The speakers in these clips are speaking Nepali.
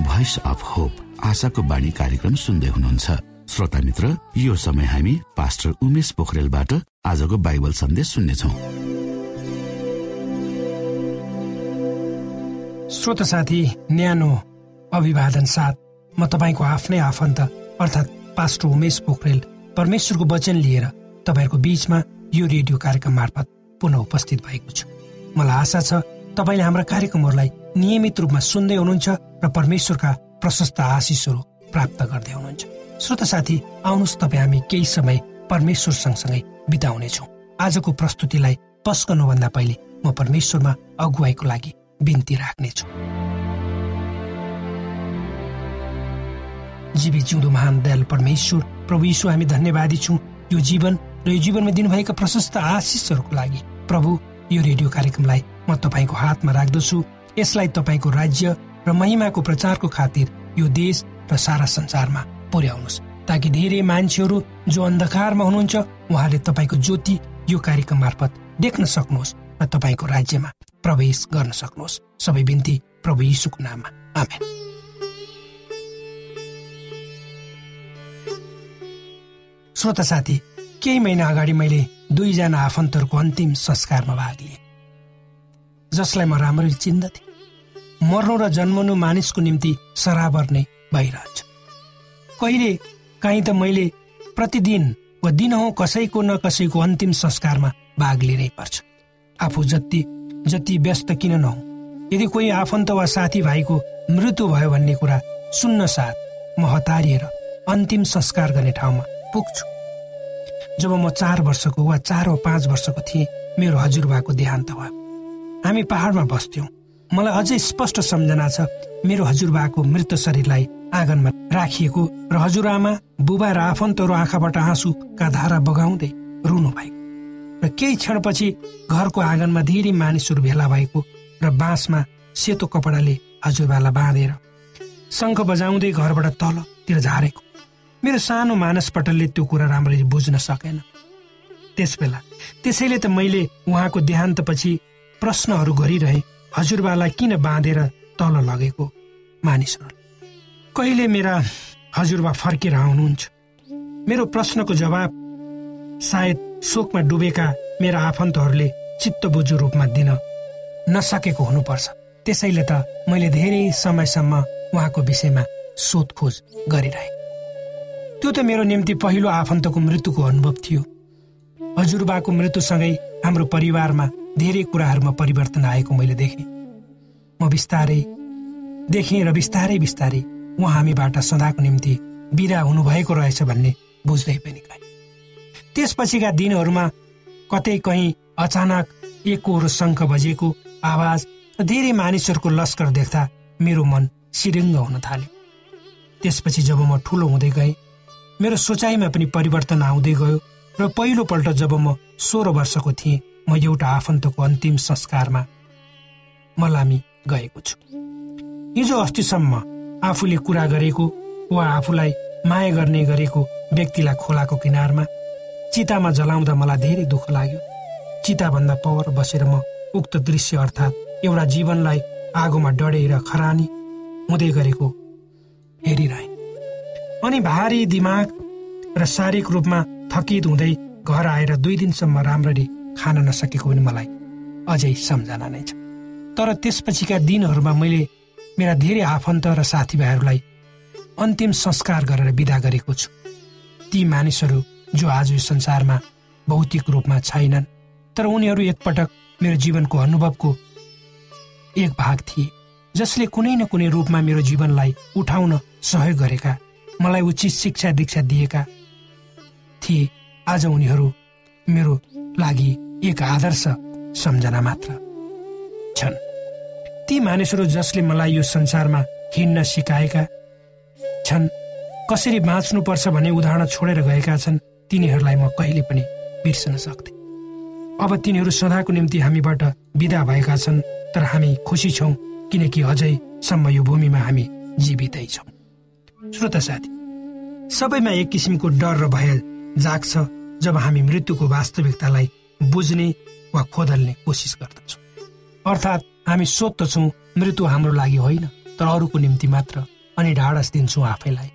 भोइस अफ होप आशाको बाणी कार्यक्रम सुन्दै हुनुहुन्छ। श्रोता मित्र यो समय हामी पास्टर उमेश पोखरेलबाट आजको बाइबल सन्देश सुन्नेछौ। श्रोत साथी न्यानो अभिवादन साथ म तपाईँको आफ्नै आफन्त अर्थात् पास्टर उमेश पोखरेल परमेश्वरको वचन लिएर तपाईँहरूको बीचमा यो रेडियो कार्यक्रम मार्फत पुनः उपस्थित भएको छु। मलाई आशा छ तपाईँले हाम्रा कार्यक्रमहरूलाई नियमित रूपमा सुन्दै हुनुहुन्छ र परमेश्वरका प्रशस्त आशिषहरू प्राप्त गर्दै हुनुहुन्छ। श्रोत साथी आउनुहोस् तपाईँ हामी केही समय परमेश्वर सँगसँगै बिताउनेछौँ। आजको प्रस्तुतिलाई पस गर्नुभन्दा पहिले म परमेश्वरमा अगुवाईको लागि बिन्ती राख्नेछु। जीवी जिउँदो महान दयाल परमेश्वर प्रभु यीशु हामी धन्यवादी छौँ। यो जीवन र यो जीवनमा दिनुभएका प्रशस्त आशिषहरूको लागि। प्रभु यो रेडियो कार्यक्रमलाई म तपाईँको हातमा राख्दछु। यसलाई तपाईँको राज्य र महिमाको प्रचारको खातिर यो देश र सारा संसारमा पुर्याउनुहोस्। ताकि धेरै मान्छेहरू जो अन्धकारमा हुनुहुन्छ उहाँले तपाईँको ज्योति यो कार्यक्रम मार्फत देख्न सक्नुहोस् र तपाईँको राज्यमा प्रवेश गर्न सक्नुहोस्। सबै बिन्ती प्रभु यीशुको नाममा। आमेन। श्रोता साथी केही महिना अगाडि मैले दुईजना आफन्तहरूको अन्तिम संस्कारमा भाग लिएँ जसलाई म राम्ररी चिन्दथे। मर्नु र जन्मनु मानिसको निम्ति सराबर नै भइरहन्छ। कहिले काहीँ त मैले प्रतिदिन वा दिनहुँ कसैको न कसैको अन्तिम संस्कारमा भाग लिनै पर्छ। आफू जति जति व्यस्त किन नहुँ। यदि कोही आफन्त वा साथीभाइको मृत्यु भयो भन्ने कुरा सुन्न साथ म हतारिएर अन्तिम संस्कार गर्ने ठाउँमा पुग्छु। जब म चार वर्षको वा चार वा पाँच वर्षको थिएँ मेरो हजुरबाको देहान्त भयो। हामी पहाडमा बस्थ्यौँ। मलाई अझै स्पष्ट सम्झना छ। मेरो हजुरबाको मृत शरीरलाई आँगनमा राखिएको र हजुरआमा बुबा र आफन्तहरू आँखाबाट आँसुका धारा बगाउँदै रुनु भएको। र केही क्षणपछि घरको आँगनमा धेरै मानिसहरू भेला भएको र बाँसमा सेतो कपडाले हजुरबालाई बाँधेर शङ्ख बजाउँदै घरबाट तलतिर झारेको। मेरो सानो मानस पटलले त्यो कुरा राम्ररी बुझ्न सकेन। त्यस बेला त्यसैले त मैले उहाँको देहान्तपछि प्रश्नहरू गरिरहे हजुरबालाई किन बाँधेर तल लगेको मानिसहरू? कहिले मेरा हजुरबा फर्केर आउनुहुन्छ? मेरो प्रश्नको जवाब सायद शोकमा डुबेका मेरा आफन्तहरूले चित्त बुझु रूपमा दिन नसकेको हुनुपर्छ। त्यसैले त मैले धेरै समयसम्म उहाँको विषयमा सोधखोज गरिरहेँ। त्यो त मेरो निम्ति पहिलो आफन्तको मृत्युको अनुभव थियो। हजुरबाको मृत्युसँगै हाम्रो परिवारमा धेरै कुराहरूमा परिवर्तन आएको मैले देखेँ। म बिस्तारै देखेँ र बिस्तारै बिस्तारै उहाँ हामीबाट सदाको निम्ति बिदा हुनुभएको रहेछ भन्ने बुझ्दै पनि गएँ। त्यसपछिका दिनहरूमा कतै कहीँ अचानक एकहोरो शङ्ख बजेको आवाज धेरै मानिसहरूको लस्कर देख्दा मेरो मन सिरिङ्ग हुन थाल्यो। त्यसपछि जब म ठुलो हुँदै गएँ मेरो सोचाइमा पनि परिवर्तन आउँदै गयो र पहिलोपल्ट जब म सोह्र वर्षको थिएँ म एउटा आफन्तको अन्तिम संस्कारमा मलामी गएको छु। हिजो अस्तिसम्म आफूले कुरा गरेको वा आफूलाई माया गर्ने गरेको व्यक्तिलाई खोलाको किनारमा चितामा जलाउँदा मलाई धेरै दुःख लाग्यो। चिताभन्दा पवर बसेर म उक्त दृश्य अर्थात् एउटा जीवनलाई आगोमा डढेर खरानी हुँदै गरेको हेरिरहे। अनि भारी दिमाग र शारीरिक रूपमा थकित हुँदै घर आएर दुई दिनसम्म राम्ररी खान नसकेको पनि मलाई अझै सम्झना नै छ। तर त्यसपछिका दिनहरूमा मैले मेरा धेरै आफन्त र साथीभाइहरूलाई अन्तिम संस्कार गरेर विदा गरेको छु। ती मानिसहरू जो आज यो संसारमा भौतिक रूपमा छैनन् तर उनीहरू एकपटक मेरो जीवनको अनुभवको एक भाग थिए जसले कुनै न कुनै रूपमा मेरो जीवनलाई उठाउन सहयोग गरेका मलाई उचित शिक्षा दीक्षा दिएका थिए। आज उनीहरू मेरो लागि एक आदर्श सम्झना मात्र छन्। ती मानिसहरू जसले मलाई यो संसारमा हिँड्न सिकाएका छन् कसरी बाँच्नुपर्छ भन्ने उदाहरण छोडेर गएका छन् तिनीहरूलाई म कहिले पनि बिर्सन सक्थे। अब तिनीहरू सदाको निम्ति हामीबाट विदा भएका छन् तर हामी खुसी छौँ किनकि अझैसम्म यो भूमिमा हामी जीवितै छौँ। श्रोता साथी सबैमा एक किसिमको डर र भय जाग्छ जब हामी मृत्युको वास्तविकतालाई बुझ्ने वा खोदल्ने कोसिस गर्दछौँ। अर्थात् हामी सोध्दछौँ मृत्यु हाम्रो लागि होइन तर अरूको निम्ति मात्र अनि ढाडस दिन्छौँ आफैलाई।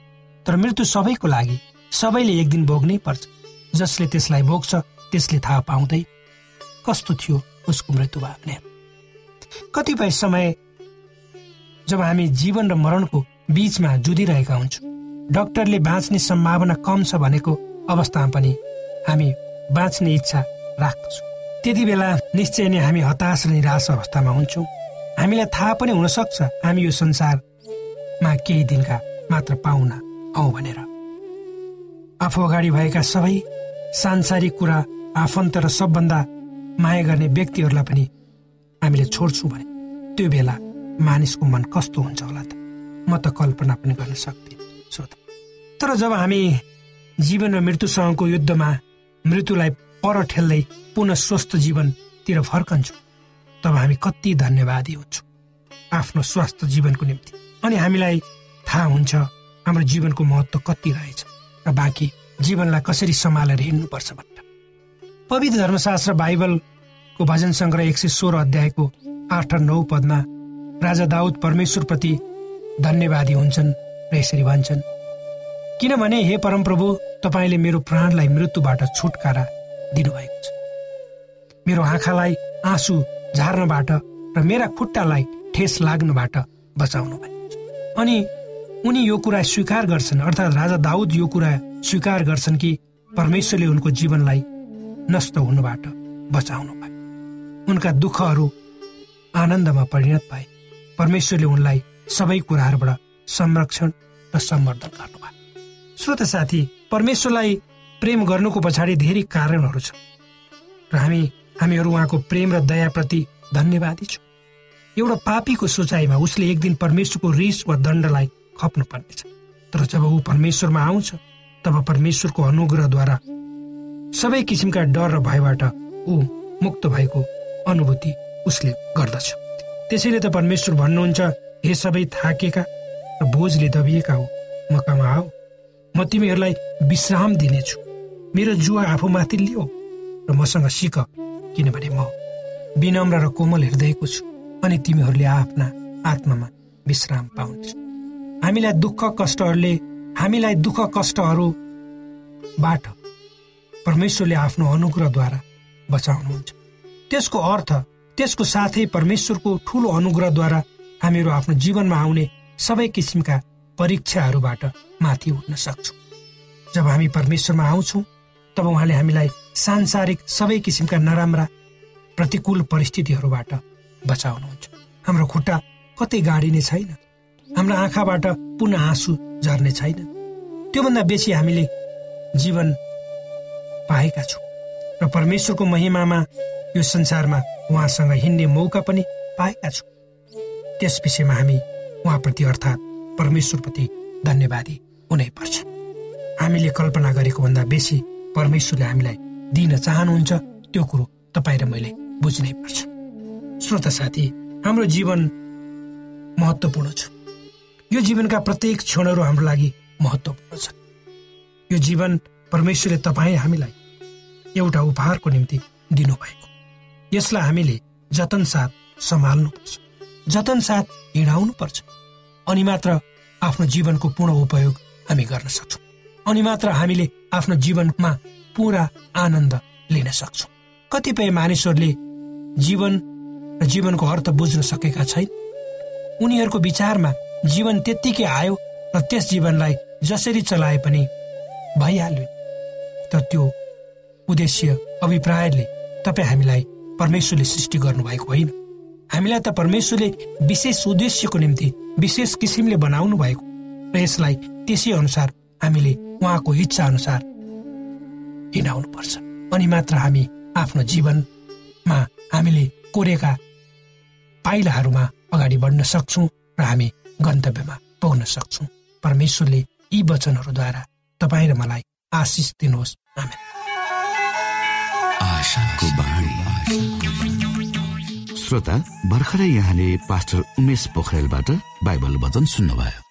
तर मृत्यु सबैको लागि सबैले एक दिन भोग्नै पर्छ। जसले त्यसलाई भोग्छ त्यसले थाहा पाउँदै कस्तो थियो उसको मृत्यु भाग्ने। कतिपय समय जब हामी जीवन र मरणको बीचमा जुधिरहेका हुन्छौँ डाक्टरले बाँच्ने सम्भावना कम छ भनेको अवस्थामा पनि हामी बाँच्ने इच्छा राख्दछौँ। त्यति बेला निश्चय नै हामी हताश र निराश अवस्थामा हुन्छौँ। हामीलाई थाहा पनि हुनसक्छ हामी यो संसारमा केही दिनका मात्र पाहुना हौ भनेर। आफू अगाडि भएका सबै सांसारिक कुरा आफन्त र सबभन्दा माया गर्ने व्यक्तिहरूलाई पनि हामीले छोड्छौँ भने त्यो बेला मानिसको मन कस्तो हुन्छ होला त? म त कल्पना पनि गर्न सक्दिनँ तर जब हामी जीवन र मृत्युसँगको युद्धमा मृत्युलाई पर ठेल्दै पुनः स्वस्थ जीवनतिर फर्कन्छौँ। तब हामी कति धन्यवादी हुन्छौँ। आफ्नो स्वास्थ्य जीवनको निम्ति। अनि हामीलाई थाहा हुन्छ हाम्रो जीवनको महत्त्व कति रहेछ। र बाँकी जीवनलाई कसरी सम्हालेर हिँड्नुपर्छ भनेर पवित्र धर्मशास्त्र बाइबलको भजन सङ्ग्रह एक सय सोह्र अध्यायको आठ र नौ पदमा राजा दाउद परमेश्वरप्रति धन्यवादी हुन्छन् र यसरी भन्छन् किनभने हे परमप्रभु तपाईँले मेरो प्राणलाई मृत्युबाट छुटकारा दिनुभएको छ। मेरो आँखालाई आँसु झार्नबाट र मेरा खुट्टालाई ठेस लाग्नबाट बचाउनु भएको अनि उनी यो कुरा स्वीकार गर्छन् अर्थात् राजा दाउद यो कुरा स्वीकार गर्छन् कि परमेश्वरले उनको जीवनलाई नष्ट हुनुबाट बचाउनु भयो। उनका दुःखहरू आनन्दमा परिणत भए। परमेश्वरले उनलाई सबै कुराहरूबाट संरक्षण र सम्वर्धन गर्नुभयो। श्रोत साथी परमेश्वरलाई प्रेम गर्नुको पछाडि धेरै कारणहरू छ र हामी हामीहरू उहाँको प्रेम र दयाप्रति धन्यवादी छौँ। एउटा पापीको सोचाइमा उसले एक दिन परमेश्वरको रिस वा दण्डलाई खप्नु पर्नेछ तर जब ऊ परमेश्वरमा आउँछ तब परमेश्वरको अनुग्रहद्वारा सबै किसिमका डर र भयबाट ऊ मुक्त भएको अनुभूति उसले गर्दछ। त्यसैले त परमेश्वर भन्नुहुन्छ हे सबै थाकेका र बोझले दबिएका हो। मकामा आऊ। म तिमीहरूलाई विश्राम दिनेछु। मेरो जुवा आफूमाथि लियो र मसँग सिक किनभने म विनम्र र कोमल हृदयको छु अनि तिमीहरूले आफ्ना आत्मामा विश्राम पाउनेछ हामीलाई दुःख कष्टहरूले हामीलाई दुःख कष्टहरूबाट परमेश्वरले आफ्नो अनुग्रहद्वारा बचाउनुहुन्छ। त्यसको अर्थ त्यसको साथै परमेश्वरको ठुलो अनुग्रहद्वारा हामीहरू आफ्नो जीवनमा आउने सबै किसिमका परीक्षाहरूबाट माथि उठ्न सक्छौँ। जब हामी परमेश्वरमा आउँछौँ तब उहाँले हामीलाई सांसारिक सबै किसिमका नराम्रा प्रतिकूल परिस्थितिहरूबाट बचाउनुहुन्छ। हाम्रो खुट्टा कतै गाडिने छैन। हाम्रो आँखाबाट पुनः आँसु झर्ने छैन। त्योभन्दा बेसी हामीले जीवन पाएका छौँ। र परमेश्वरको महिमामा यो संसारमा उहाँसँग हिँड्ने मौका पनि पाएका छौँ। त्यस विषयमा हामी उहाँप्रति अर्थात् परमेश्वरप्रति धन्यवादी हुनै पर्छ। हामीले कल्पना गरेको भन्दा बेसी परमेश्वरले हामीलाई दिन चाहनुहुन्छ त्यो कुरो तपाईँ र मैले बुझ्नै पर्छ। श्रोता साथी हाम्रो जीवन महत्त्वपूर्ण छ। यो जीवनका प्रत्येक क्षणहरू हाम्रो लागि महत्त्वपूर्ण छ यो जीवन परमेश्वरले तपाईँ हामीलाई एउटा उपहारको निम्ति दिनुभएको। यसलाई हामीले जतन साथ सम्हाल्नुपर्छ जतन साथ हिँडाउनु पर्छ अनि मात्र आफ्नो जीवनको पूर्ण उपयोग हामी गर्न सक्छौँ। अनि मात्र हामीले आफ्नो जीवनमा पुरा आनन्द लिन सक्छौँ। कतिपय मानिसहरूले जीवन र जीवनको अर्थ बुझ्न सकेका छैन। उनीहरूको विचारमा जीवन त्यत्तिकै आयो र त्यस जीवनलाई जसरी चलाए पनि भइहाल्यो। तर त्यो उद्देश्य अभिप्रायले तपाईँ हामीलाई परमेश्वरले सृष्टि गर्नुभएको होइन। हामीलाई त परमेश्वरले विशेष उद्देश्यको निम्ति विशेष किसिमले बनाउनु भएको र यसलाई त्यसै अनुसार हामीले उहाँको इच्छा अनुसार हिँडाउनु पर्छ। अनि मात्र हामी आफ्नो जीवनमा हामीले कोरेका पाइलाहरूमा अगाडि बढ्न सक्छौँ र हामी गन्तव्यमा पुग्न सक्छौँ। परमेश्वरले यी वचनहरूद्वारा तपाईँ र मलाई आशिष दिनुहोस्। श्रोता भर्खरै यहाँले पास्टर उमेश पोखरेलबाट बाइबल वचन सुन्नुभयो।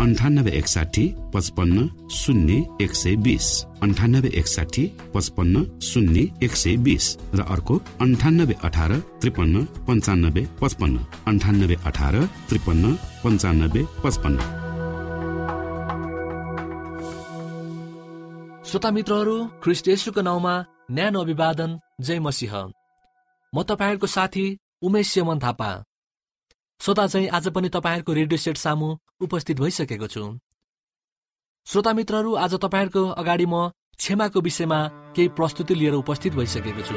अन्ठानब्बे एकसाठी पचपन्न शून्य एक सय बिस। अन्ठानब्बे एकसाठी पचपन्न शून्य एक सय बिस। र अर्को अन्ठानब्बे अठार त्रिपन्न पन्चानब्बे पचपन्न। अन्ठानब्बे अठार त्रिपन्न पन्चानब्बे पचपन्न। श्रोता मित्रहरू ख्रिस्ट येशुको नाउँमा न्यानो अभिवादन जय मसिंह। म तपाईँहरूको साथी उमेश यमन थापा। श्रोता चाहिँ आज पनि तपाईँहरूको रेडियो सेट सामु उपस्थित भइसकेको छु। श्रोता मित्रहरू आज तपाईँहरूको अगाडि म क्षमाको विषयमा केही प्रस्तुति लिएर उपस्थित भइसकेको छु।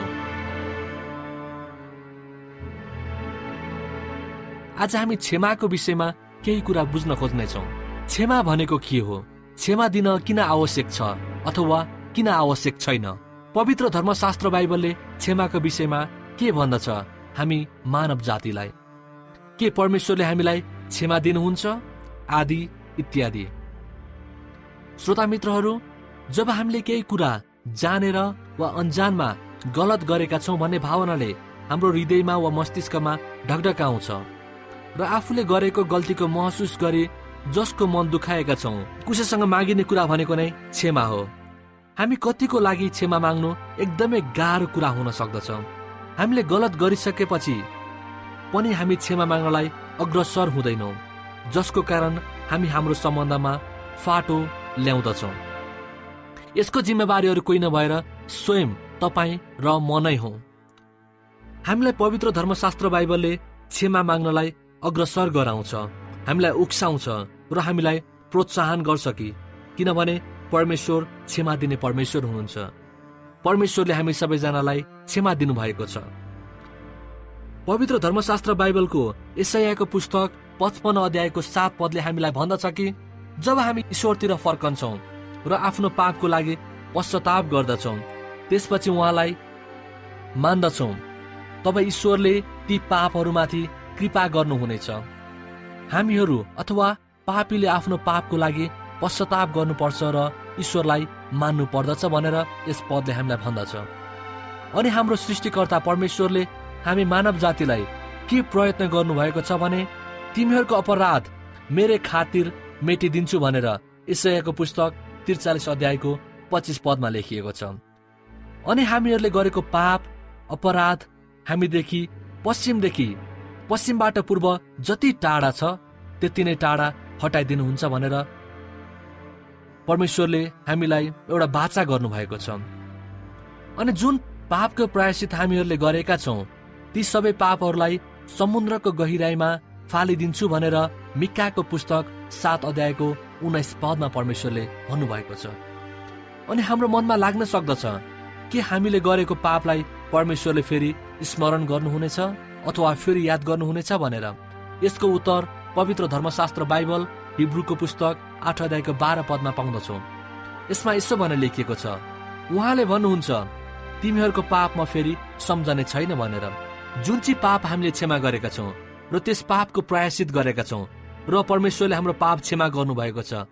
आज हामी क्षमाको विषयमा केही कुरा बुझ्न खोज्नेछौँ। क्षमा भनेको के हो? क्षमा दिन किन आवश्यक छ अथवा किन आवश्यक छैन? पवित्र धर्मशास्त्र बाइबलले क्षमाको विषयमा के भन्दछ हामी मानव जातिलाई के परमेश्वरले हामीलाई क्षमा दिनुहुन्छ? आदि इत्यादि। श्रोता मित्रहरू जब हामीले केही कुरा जानेर वा अन्जानमा गलत गरेका छौँ भन्ने भावनाले हाम्रो हृदयमा वा मस्तिष्कमा ढकढकाउँछ र आफूले गरेको गल्तीको महसुस गरी जसको मन दुखाएका छौँ कसैसँग मागिने कुरा भनेको नै क्षमा हो। हामी कतिको लागि क्षमा माग्नु एकदमै गाह्रो कुरा हुन सक्दछ। हामीले गलत गरिसकेपछि पनि हामी क्षमा माग्नलाई अग्रसर हुँदैनौँ। जसको कारण हामी हाम्रो सम्बन्धमा फाटो ल्याउँदछौँ। यसको जिम्मेवारीहरू कोही नभएर स्वयं तपाईँ र म नै हौ। हामीलाई पवित्र धर्मशास्त्र बाइबलले क्षमा माग्नलाई अग्रसर गराउँछ हामीलाई उक्साउँछ र हामीलाई प्रोत्साहन गर्छ कि किनभने परमेश्वर क्षमा दिने परमेश्वर हुनुहुन्छ। परमेश्वरले हामी सबैजनालाई क्षमा दिनुभएको छ। पवित्र धर्मशास्त्र बाइबलको एसैयाको पुस्तक पचपन्न अध्यायको सात पदले हामीलाई भन्दछ कि जब हामी ईश्वरतिर फर्कन्छौँ र आफ्नो पापको लागि पश्चाताप गर्दछौँ त्यसपछि उहाँलाई मान्दछौँ। तब ईश्वरले ती पापहरूमाथि कृपा गर्नुहुनेछ। हामीहरू अथवा पापीले आफ्नो पापको लागि पश्चाताप गर्नुपर्छ र ईश्वरलाई मान्नु पर्दछ भनेर यस पदले हामीलाई भन्दछ। अनि हाम्रो सृष्टिकर्ता परमेश्वरले हामी मानव जातिलाई के प्रयत्न गर्नुभएको छ भने तिमीहरूको अपराध मेरै खातिर मेटिदिन्छु भनेर इसयाको पुस्तक त्रिचालिस अध्यायको पच्चिस पदमा लेखिएको छ। अनि हामीहरूले गरेको पाप अपराध हामीदेखि पश्चिमदेखि पश्चिमबाट पूर्व जति टाढा छ त्यति नै टाढा हटाइदिनुहुन्छ भनेर परमेश्वरले हामीलाई एउटा बाचा गर्नुभएको छ। अनि जुन पापको प्रायश्चित हामीहरूले गरेका छौँ ती सबै पापहरूलाई समुद्रको गहिराईमा फालिदिन्छु भनेर मिक्काको पुस्तक सात अध्यायको उन्नाइस पदमा परमेश्वरले भन्नुभएको छ। अनि हाम्रो मनमा लाग्न सक्दछ के हामीले गरेको पापलाई परमेश्वरले फेरि स्मरण गर्नुहुनेछ अथवा फेरि याद गर्नुहुनेछ भनेर? यसको उत्तर पवित्र धर्मशास्त्र बाइबल हिब्रूको पुस्तक आठ अध्यायको बाह्र पदमा पाउँदछौ। यसमा यसो भनेर लेखिएको छ उहाँले भन्नुहुन्छ तिमीहरूको पापमा फेरि सम्झने छैन भनेर। जुन चाहिँ पाप हामीले क्षमा गरेका छौँ र त्यस पापको प्रायश्चित गरेका छौँ र परमेश्वरले हाम्रो पाप क्षमा गर्नुभएको छ।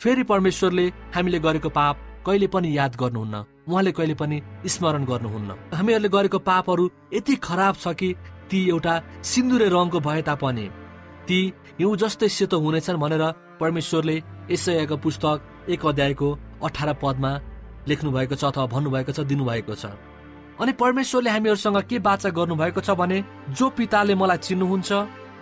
फेरि परमेश्वरले हामीले गरेको पाप कहिले पनि याद गर्नुहुन्न। उहाँले कहिले पनि स्मरण गर्नुहुन्न। हामीहरूले गरेको पापहरू यति खराब छ कि ती एउटा सिन्दुरे रङको भए तापनि ती हिउँ जस्तै सेतो हुनेछन् भनेर परमेश्वरले यसैको पुस्तक एक अध्यायको अठार पदमा लेख्नु भएको छ अथवा भन्नुभएको छ दिनुभएको छ। अनि परमेश्वरले हामीहरूसँग के बाचा गर्नुभएको छ भने जो पिताले मलाई चिन्नुहुन्छ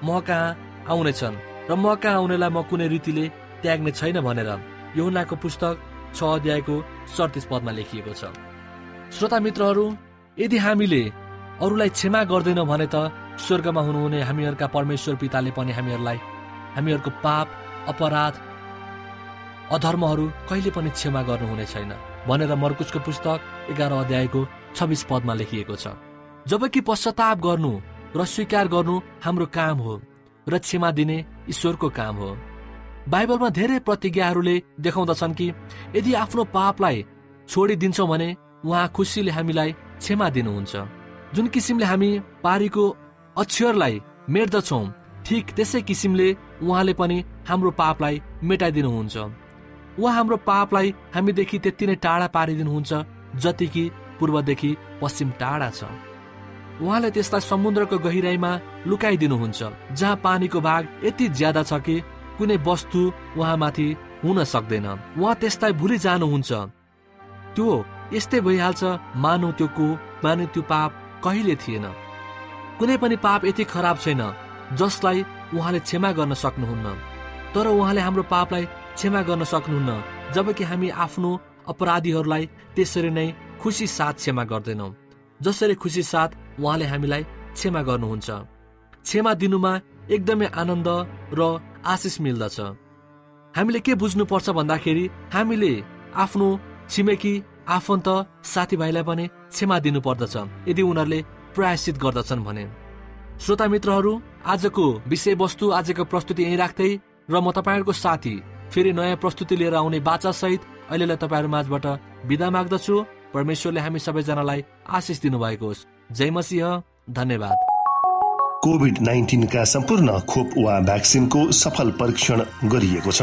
म कहाँ आउनेछन् र म कहाँ आउनेलाई म कुनै रीतिले त्याग्ने छैन भनेर यहुनाको पुस्तक छ अध्यायको सडतिस पदमा लेखिएको छ। श्रोता मित्रहरू यदि हामीले अरूलाई क्षमा गर्दैनौँ भने त स्वर्गमा हुनुहुने हामीहरूका परमेश्वर पिताले पनि हामीहरूलाई हामीहरूको पाप अपराध अधर्महरू कहिले पनि क्षमा गर्नुहुने छैन भनेर मर्कुसको पुस्तक एघार अध्यायको छब्बिस पदमा लेखिएको छ। जबकि पश्चाताप गर्नु र स्वीकार गर्नु हाम्रो काम हो र क्षमा दिने ईश्वरको काम हो। बाइबलमा धेरै प्रतिज्ञाहरूले देखाउँदछन् कि यदि आफ्नो पापलाई छोडिदिन्छौँ भने उहाँ खुसीले हामीलाई क्षमा दिनुहुन्छ। जुन किसिमले हामी पारीको अक्षरलाई मेट्दछौँ ठिक त्यसै किसिमले उहाँले पनि हाम्रो पापलाई मेटाइदिनुहुन्छ। उहाँ हाम्रो पापलाई हामीदेखि त्यति नै टाढा पारिदिनुहुन्छ जति कि पूर्वदेखि पश्चिम टाढा छ। उहाँले त्यसलाई समुद्रको गहिराईमा लुकाइदिनुहुन्छ जहाँ पानीको भाग यति ज्यादा छ कि कुनै वस्तु उहाँमाथि हुन सक्दैन। उहाँ त्यसलाई भुलि जानुहुन्छ। त्यो यस्तै भइहाल्छ मानव त्यो को मानव त्यो पाप कहिले थिएन। कुनै पनि पाप यति खराब छैन जसलाई उहाँले क्षमा गर्न सक्नुहुन्न। तर उहाँले हाम्रो पापलाई क्षमा गर्न सक्नुहुन्न जबकि हामी आफ्नो अपराधीहरूलाई त्यसरी नै खुसी साथ क्षमा गर्दैनौँ। जसरी खुसी साथ उहाँले हामीलाई क्षमा गर्नुहुन्छ। क्षमा दिनुमा एकदमै आनन्द र आशिष मिल्दछ। हामीले के बुझ्नुपर्छ भन्दाखेरि हामीले आफ्नो छिमेकी आफन्त साथीभाइलाई पनि क्षमा दिनु पर्दछ यदि उनीहरूले प्रयासित गर्दछन् भने। श्रोता मित्रहरू आजको विषयवस्तु आजको प्रस्तुति यहीँ राख्दै र म तपाईँहरूको साथी फेरि नयाँ प्रस्तुति लिएर आउने बाचा सहित अहिलेलाई तपाईँहरू माझबाट विदा माग्दछु। परमेश्वरले हामी सबैजनालाई आशिष दिनुभएको होस्। जय मसिंह धन्यवाद। कोभिड नाइन्टिनका सम्पूर्ण खोप वा भ्याक्सिनको सफल परीक्षण गरिएको छ।